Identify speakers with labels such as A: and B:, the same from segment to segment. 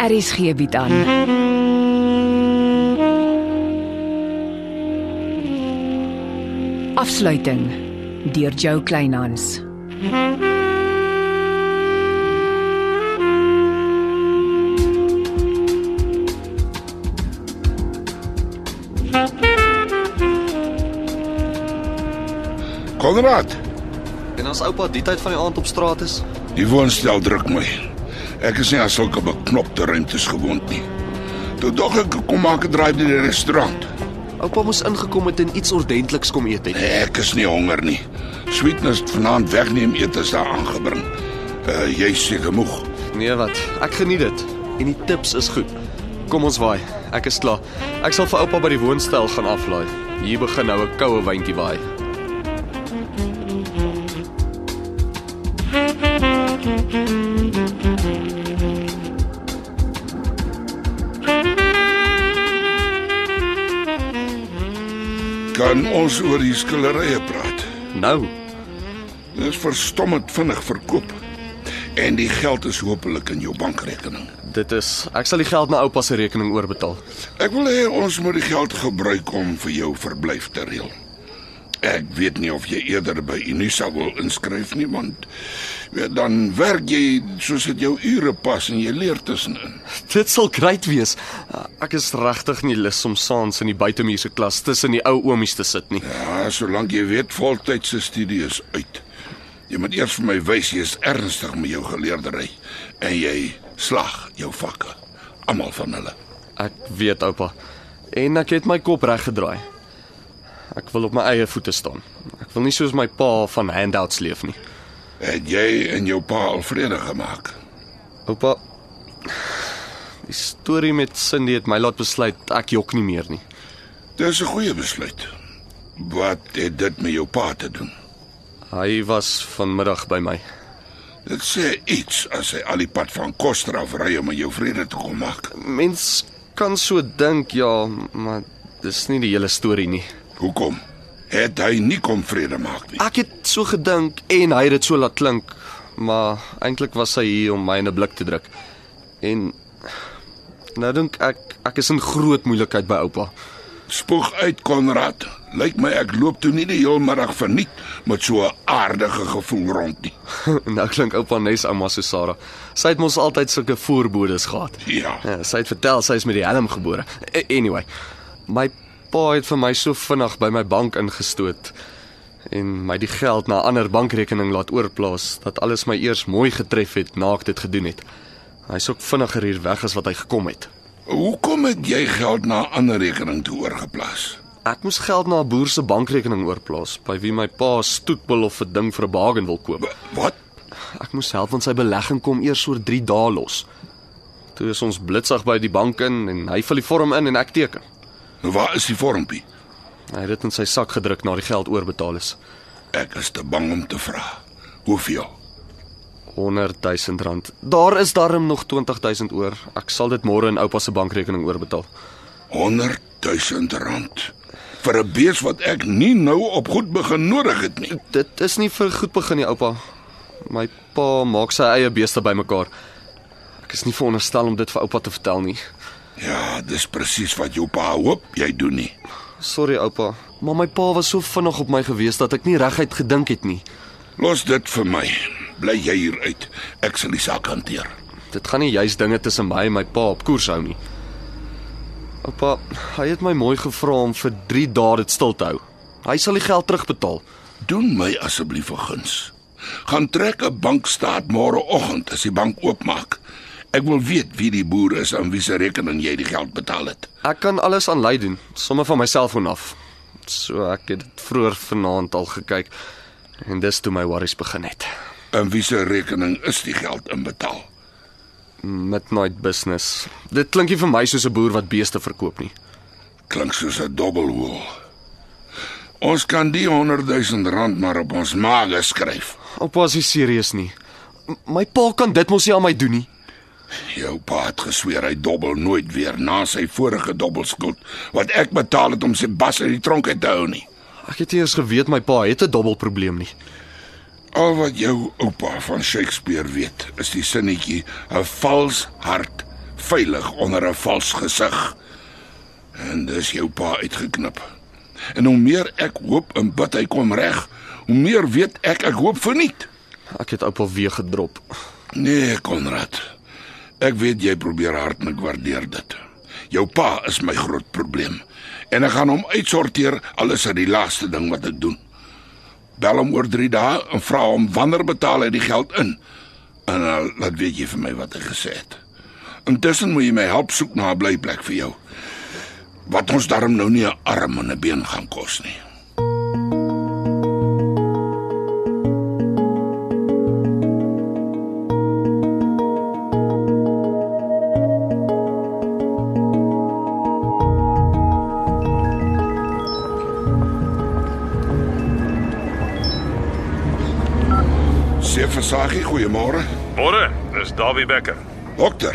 A: RSG bied aan. Afsluiting deur Jo Kleinhans.
B: Konrad,
C: En as oupa die tyd van die aand op straat is,
B: die woonstel druk my. Ek is nie aan sulke beknopte ruimtes gewoond nie. Toe dog ek kom maak 'n draai by die restaurant.
C: oupa moes ingekom het en iets ordentliks kom eet het.
B: Ek is nie honger nie. Sweetness vanaand wegneem eet is daar aangebring. Uh jy seker moeg.
C: Nee wat, ek geniet dit. En die tips is goed. Kom ons waai. Ek is klaar. Ek sal vir oupa by die woonstel gaan aflaai. Hier begin nou 'n koue wyntjie waai.
B: Ons oor die skillerye praat?
C: Nou,
B: Dis verstommend vinnig verkoop. En die geld is hopelik in jou bankrekening.
C: dit is ek sal die geld na oupa se rekening oorbetaal.
B: Ek wil hê ons moet die geld gebruik om vir jou verblyf te reël. Ek weet nie of jy eerder by Unisa wil inskryf nie, want weet dan werk jy soos dit jou ure pas en jy leer tussenin.
C: Dit sal great wees. Ek is regtig nie lus om saans in die buitemuurse klas tussen die ou oomies te sit nie.
B: Ja, solank jy weet voltydse studie is uit. Jy moet eers vir my wys jy is ernstig met jou geleerdery en jy slag jou vakke. Almal van hulle.
C: Ek weet oupa. En ek het my kop reg gedraai. Ek wil op my eie voete staan. Ek wil nie soos my pa van handouts leef nie.
B: Het jy en jou pa al vrede gemaak?
C: Oupa, die storie met Cindy het my laat besluit ek jok nie meer nie.
B: Dis 'n goeie besluit. Wat het dit met jou pa te doen?
C: Hy was vanmiddag by my.
B: Dit sê iets as hy al die pad van Koster af ry om met jou vrede te kom maak.
C: Mens kan so dink, ja, maar dis nie die hele storie nie.
B: Hoekom? Het hy nie kom vrede maak nie.
C: Ek het so gedink en hy het dit so laat klink, maar eintlik was hy hier om my in 'n blik te druk. En nou dink ek ek is in groot moeilikheid by oupa.
B: Spoeg uit Konrad. Lyk my ek loop toe nie die hele middag verniet met so 'n aardige gevoel rond nie.
C: nou klink oupa nes ouma so Sarah. Sy het mos altyd sulke voorbodes gehad.
B: Ja.
C: Ja, sy het vertel sy is met die helm gebore. Anyway, my pa het vir my so vinnig by my bank ingestoot en my die geld na 'n ander bankrekening laat oorplaas dat alles my eers mooi getref het na ek dit gedoen het. Hy's ook vinniger hier weg as wat hy gekom het.
B: Hoekom het jy geld na 'n ander rekening toe oorgeplaas?
C: Ek moes geld na 'n boer se bankrekening oorplaas by wie my pa stoetbil of 'n ding vir 'n bargain wil koop.
B: W- Wat?
C: Ek moes help want sy belegging kom eers oor 3 dae los. Toe is ons blitsig by die bank in en hy vul die vorm in en ek teken.
B: Nou waar is die vormpie?
C: Hy het dit in sy sak gedruk na die geld oorbetaal is.
B: Ek is te bang om te vra. Hoeveel?
C: 100 000 rand. Daar is darm nog 20 000 oor. Ek sal dit môre in oupa se bankrekening oorbetaal.
B: 100 000 rand vir 'n bees wat ek nie nou op goed begin nodig het nie.
C: Dit is nie vir goed begin nie, oupa. My pa maak sy eie beeste bymekaar. Ek is nie veronderstel om dit vir oupa te vertel nie.
B: Ja, dis presies wat jou pa hoop jy doen nie.
C: Sorry oupa, maar my pa was so vinnig op my gewees dat ek nie reguit gedink het nie.
B: Los dit vir my. Bly jy hier uit. Ek sal die saak hanteer.
C: Dit gaan nie juis dinge tussen my en my pa op koers hou nie. Oupa, hy het my mooi gevra om vir 3 dae dit stil te hou. Hy sal die geld terugbetaal.
B: Doen my asseblief 'n guns. Gaan trek 'n bankstaat môreoggend as die bank oopmaak. Ek wil weet wie die boer is aan wie se rekening jy die geld betaal het.
C: Ek kan alles aanlei doen, sommer van my selfoon af. So ek het dit vroeër vanaand al gekyk en dis toe my worries begin het.
B: En wie se rekening is die geld inbetaal?
C: Midnight business. Dit klink nie vir my soos 'n boer wat beeste verkoop nie.
B: Klink soos 'n dobbelhoel. Ons kan die 100 000 rand maar op ons maag skryf.
C: Oupa is nie serieus nie. M- My pa kan dit mos nie aan my doen nie.
B: Jou pa het gesweer hy dobbel nooit weer na sy vorige dobbelskuld wat ek betaal het om sy bas uit die tronk uit te hou nie.
C: Ek het eens geweet my pa het 'n dobbelprobleem nie.
B: Al wat jou oupa van Shakespeare weet, is die sinnetjie 'n vals hart veilig onder 'n vals gesig. En dis jou pa uitgeknip. En hoe meer ek hoop en bid hy kom reg, hoe meer weet ek ek hoop verniet.
C: Ek het oupa weer gedrop.
B: Nee, Konrad. Ek weet jy probeer hard en ek waardeer dit. Jou pa is my groot probleem. En ek gaan hom uitsorteer alles is die laaste ding wat ek doen. Bel hom oor 3 dae en vra hom wanneer betaal hy die geld in. En uh, laat weet jy vir my wat hy gesê het. Intussen moet jy my help soek na 'n blyplek vir jou. Wat ons darm nou nie 'n arm en 'n been gaan kos nie. Sê Versagie, goeiemôre.
D: Môre, dis Dawie Becker.
B: Dokter.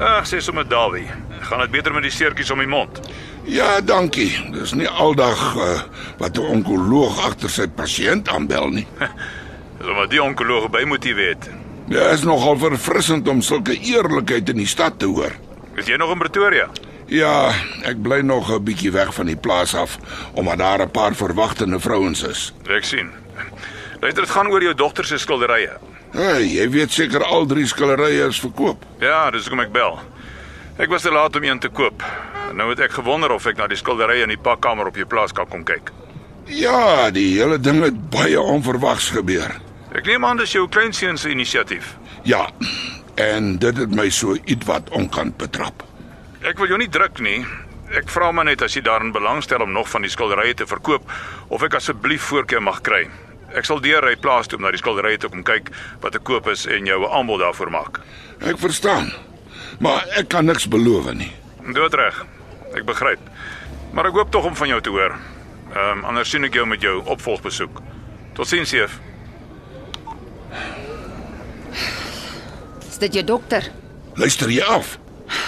D: Ag, sê sommer Dawie. Gaan dit beter met die seertjies om die mond?
B: Ja, dankie. Dis nie aldag uh, wat 'n onkoloog agter sy pasiënt aanbel nie.
D: Dis omdat die onkoloog by moet jy weet.
B: Ja, is nogal verfrissend om sulke eerlikheid in die stad te hoor.
D: Is jy nog in Pretoria?
B: Ja, ek bly nog 'n bietjie weg van die plaas af omdat daar 'n paar verwagtende vrouens is.
D: Ek sien. Luister, dit gaan oor jou dogter se skilderye.
B: Hey, jy weet seker al drie skilderye is verkoop.
D: Ja, dis hoekom ek bel. Ek was te laat om een te koop. En nou het ek gewonder of ek na die skilderye in die pakkamer op jou plaas kan kom kyk.
B: Ja, die hele ding het baie onverwags gebeur.
D: Ek neem aan dis jou kleinseun se inisiatief.
B: Ja, en dit het my so ietwat onkant betrap.
D: Ek wil jou nie druk nie. Ek vra maar net as jy daarin belangstel om nog van die skilderye te verkoop of ek asseblief voorkeur mag kry. Ek sal deur ry plaas toe om na die skilderye te kom kyk wat te koop is en jou 'n aanbod daarvoor maak.
B: Ek verstaan. Maar ek kan niks beloof nie.
D: Dood reg. Ek begryp. Maar ek hoop tog om van jou te hoor. Ehm um, anders sien ek jou met jou opvolgbesoek. Totsiens, Jeff.
E: Is dit jou dokter?
B: Luister jy af?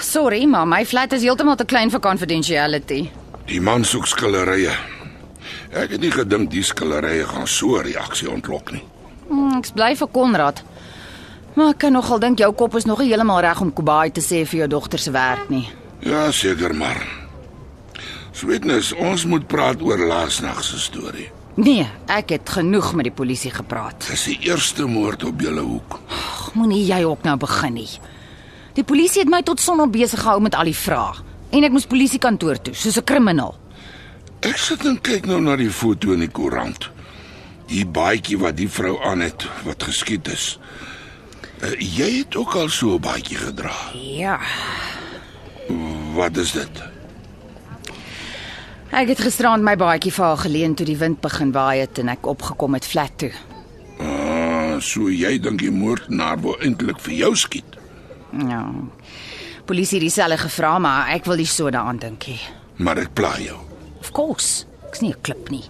E: Sorry, maar my flat is heeltemal te klein vir confidentiality.
B: Die man soek skillerye. Ek het nie gedink die skillerye gaan so 'n reaksie ontlok nie.
E: Hmm, ek's bly vir Konrad. Maar ek kan nogal dink jou kop is nog nie heeltemal reg om Kobai te sê vir jou dogter se werk nie.
B: Ja, seker maar. Sweetness, ons moet praat oor laasnag se storie.
E: Nee, ek het genoeg met die polisie gepraat.
B: Dis die eerste moord op julle hoek.
E: Ag, Moenie jy ook nou begin nie. Die polisie het my tot sonop besig gehou met al die vrae en ek moes polisiekantoor toe soos 'n kriminaal.
B: Ek sit en kyk nou na die foto in die koerant. Die baadjie wat die vrou aan het wat geskiet is. Uh, jy het ook al so 'n baadjie gedra.
E: Ja,
B: Wat is dit?
E: ek het gisterand my baadjie vir haar geleen toe die wind begin waai het en ek opgekom het flat toe.
B: Ah, so jy dink die moordenaar wou eintlik vir jou skiet.
E: Ja. Polisie het dieselfde gevra, maar ek wil nie so daaraan dink nie.
B: Maar dit pla jou.
E: Of course, ek's nie 'n klip nie.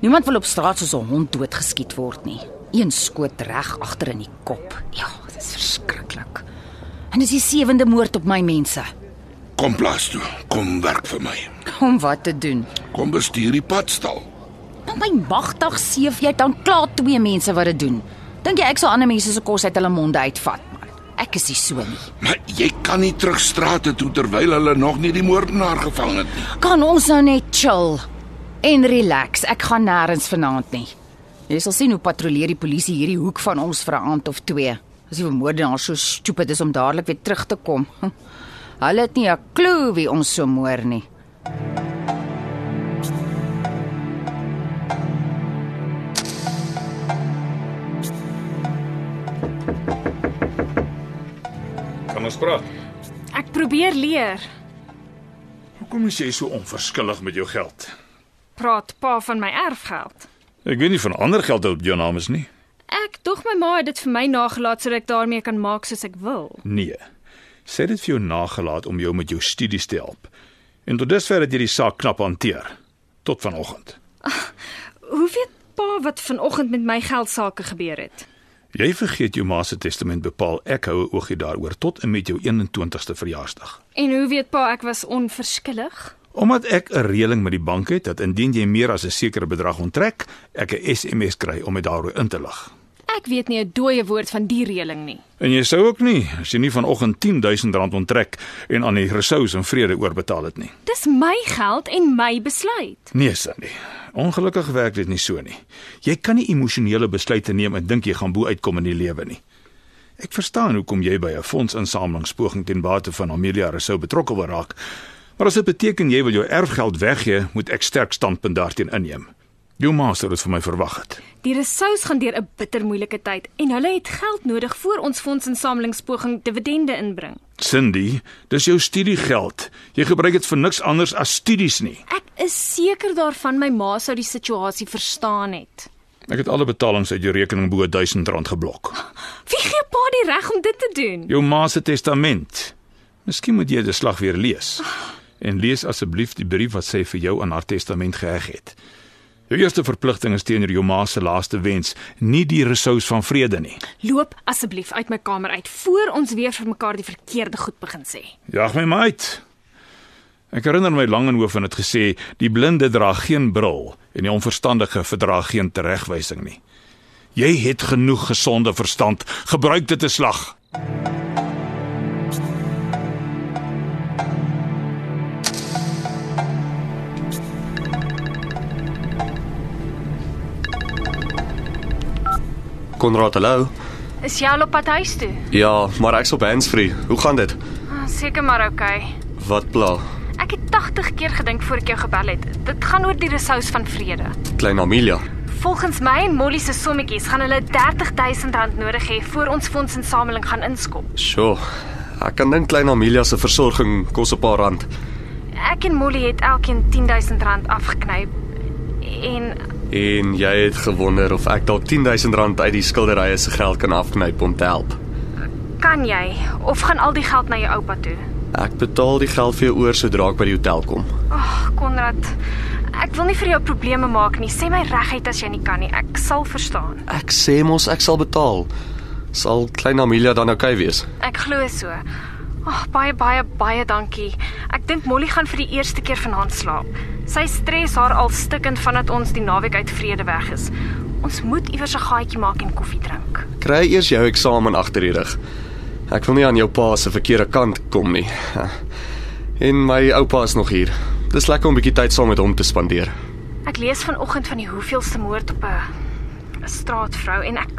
E: Niemand wil op straat soos 'n hond doodgeskiet word nie. Een skoot reg agter in die kop. Ja, dit is verskriklik. En dis die sewende moord op my mense.
B: Kom plaas toe. Kom werk vir my.
E: Om wat te doen?
B: Kom bestuur die padstal.
E: Nou my magtig seef jy dan klaar twee mense wat dit doen. Dink jy ek sal ander mense se kos uit hulle monde uitvat? Ek is nie so nie.
B: Maar jy kan nie terug strate toe terwyl hulle nog nie die moordenaar gevang het nie.
E: Kan ons nou net chill en relax? Ek gaan nêrens vanaand nie. Jy sal sien hoe patrolleer die polisie hierdie hoek van ons vir 'n aand of twee. As die moordenaar so stupid is om dadelik weer terug te kom. Hulle het nie 'n klou wie ons so moor nie.
D: Ons praat?
F: Ek probeer leer.
D: Hoekom is jy so onverskillig met jou geld?
F: Praat pa van my erfgeld.
D: Ek weet nie van ander geld wat op jou naam is nie.
F: Ek dog my ma het dit vir my nagelaat sodat ek daarmee kan maak soos ek wil.
D: Nee. Het dit vir jou nagelaat om jou met jou studies te help. En tot dusver het jy die saak knap hanteer tot vanoggend.
F: Hoe weet pa wat vanoggend met my geld sake gebeur het?
D: Jy vergeet jou ma se testament bepaal ek hou 'n oogie daaroor tot en met jou 21ste verjaarsdag.
F: En hoe weet pa ek was onverskillig?
D: Omdat ek 'n reëling met die bank het dat indien jy meer as 'n sekere bedrag onttrek, ek 'n SMS kry om dit daaroor in te lig.
F: Ek weet nie 'n dooie woord van die reëling nie.
D: En jy sou ook nie as jy nie vanoggend R10000 onttrek en aan die resous en vrede oorbetaal het nie.
F: Dis my geld en my besluit.
D: Nee, Sandy. Ongelukkig werk dit nie so nie. Jy kan nie emosionele besluite neem en dink jy gaan bo uitkom in die lewe nie. Ek verstaan hoekom jy by 'n fondsinsamelingspoging ten bate van Amelia Rousseau betrokke wil raak. Maar as dit beteken jy wil jou erfgeld weggee, moet ek sterk standpunt daarteen inneem. Jou ma sou dit vir my verwag het.
F: Die resous gaan deur 'n bitter moeilike tyd en hulle het geld nodig voor ons fondsinsamelingspoging dividende inbring.
D: Cindy, dis jou studiegeld. Jy gebruik dit vir niks anders as studies nie.
F: Ek is seker daarvan my ma sou die situasie verstaan het.
D: Ek het alle betalings uit jou rekening bo R1000 geblok.
F: Wie gee pa die reg om dit te doen?
D: Jou ma se testament. Miskien moet jy dit slag weer lees. En lees asseblief die brief wat sy vir jou aan haar testament geheg het. Jou eerste verpligting is teenoor jou ma se laaste wens, nie die resous van vrede nie.
F: Loop asseblief uit my kamer uit voor ons weer vir mekaar die verkeerde goed begin sê.
D: Jag my maar uit. Ek herinner my Langenhoof het gesê die blinde dra geen bril en die onverstandige verdra geen teregwysing nie. Jy het genoeg gesonde verstand, gebruik dit te slag.
C: Konrad, hallo.
F: Is jy al op pad huis toe?
C: Ja, maar ek's op handsfree. Hoe gaan dit?
F: Ah, Seker maar oukei. Okay.
C: Wat pla?
F: Ek het 80 keer gedink voor ek jou gebel het. Dit gaan oor die resous van vrede.
C: Klein Amelia.
F: Volgens my en Molly se sommetjies gaan hulle R30000 nodig hê voor ons fondsinsameling gaan inskop.
C: Sjoe. Ek kan dink klein Amelia se versorging kos 'n paar rand.
F: Ek en Molly het elkeen R10000 afgeknyp en
C: En jy het gewonder of ek dalk R10000 uit die skilderye se geld kan afknyp om te help.
F: kan jy of gaan al die geld na jou oupa toe?
C: Ek betaal die geld vir jou oor sodra ek by die hotel kom.
F: Ag, oh, Konrad. Ek wil nie vir jou probleme maak nie. Sê my reguit as jy nie kan nie. Ek sal verstaan.
C: Ek sê mos ek sal betaal. Sal klein Amelia dan oukei okay wees?
F: Ek glo so. Ag, oh, baie baie baie dankie. Ek dink Molly gaan vir die eerste keer vanaand slaap. Sy stres haar al stikkend vandat ons die naweek uit vrede weg is. Ons moet iewers 'n gaatjie maak en koffie drink.
C: Kry eers jou eksamen agter die rug. Ek wil nie aan jou pa se verkeerde kant kom nie. En my oupa is nog hier. Dis lekker om 'n bietjie tyd saam met hom te spandeer.
F: Ek lees vanoggend van die hoeveelste moord op 'n 'n straatvrou en ek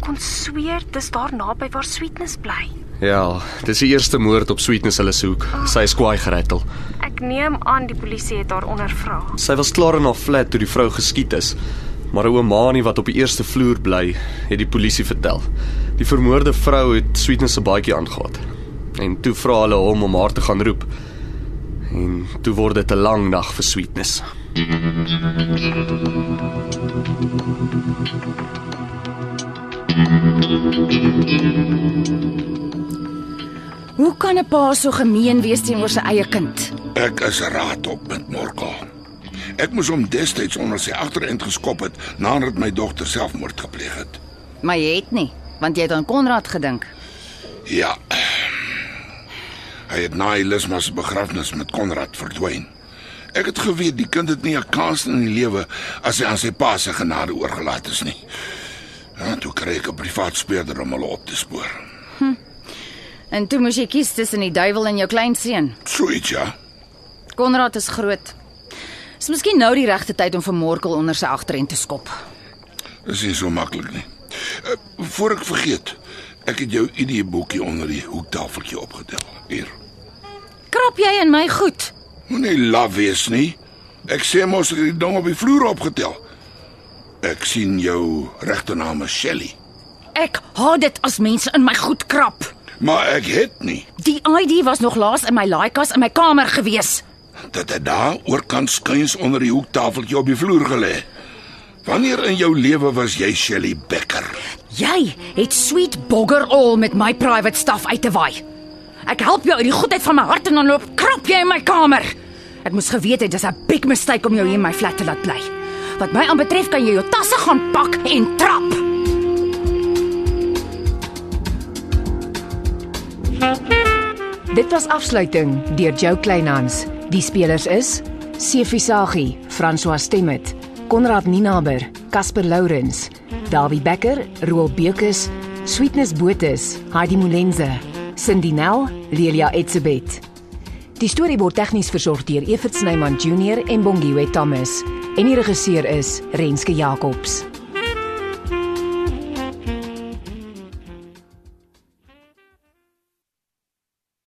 F: kon sweer dis daar naby waar Sweetness bly.
C: Ja, dis die eerste moord op Sweetness hulle soek. Sy is kwaai gerettel.
F: Ek neem aan die polisie het haar ondervra.
C: Sy was klaar in haar flat toe die vrou geskiet is. Maar 'n oomanie wat op die eerste vloer bly, het die polisie vertel. Die vermoorde vrou het Sweetness se baadjie aangegaan. En toe vra hulle hom om haar te gaan roep. En toe word dit 'n lang nag vir Sweetness.
E: Hoe kan 'n pa so gemeen wees teenoor sy eie kind?
B: Ek is raad op met Morkel. Ek moes hom destyds onder sy agterend geskop het nadat my dogter selfmoord gepleeg het.
E: Maar jy het nie, want jy het aan Konrad gedink.
B: Ja. Hy het na Elisma se begrafnis met Konrad verdwyn. Ek het geweet die kind het nie 'n kans in die lewe as hy aan sy pa se genade oorgelaat is nie. Ja, toe kry ek 'n privaat speurder om hulle op te spoor.
E: En toe moes jy kies tussen die duiwel en jou kleinseun.
B: So iets ja.
E: Konrad is groot. Dis miskien nou die regte tyd om vir Morkel onder sy agterend te skop.
B: Dis nie so maklik nie. Uh, voor ek vergeet, ek het jou idee boekie onder die hoektafeltjie opgetel. Hier.
E: Krap jy in my goed?
B: Moenie laf wees nie. Ek sê mos ek het die ding op die vloer opgetel. Ek sien jou regte naam is Shelly,
E: Ek haat dit as mense in my goed krap.
B: Maar ek het nie.
E: Die ID was nog laas in my laaikas in my kamer gewees.
B: Dit het daar oorkant skuins onder die hoektafeltjie op die vloer gelê. Wanneer in jou lewe was jy Shelly Becker?
E: Jy het sweet bogger al met my private stuff uit te waai. Ek help jou uit die goedheid van my hart en dan loop krap jy in my kamer. Ek moes geweet het dis 'n big mistake om jou hier in my flat te laat bly. Wat my aanbetref kan jy jou tasse gaan pak en trap.
A: Dit was afsluiting deur Jo Kleinhans. Die spelers is Sefi Sagie, François Stemmet, Konrad Ninaber, Casper Lourens, Dawie Becker, Roel Bekus, Sweetness Botus, Heidi Molenze, Cindy Nel, Lelia Etsebet. Die storie word tegnies versorg deur Evert Snyman Junior en Bongwe Thomas en die regisseur is Renske Jacobs.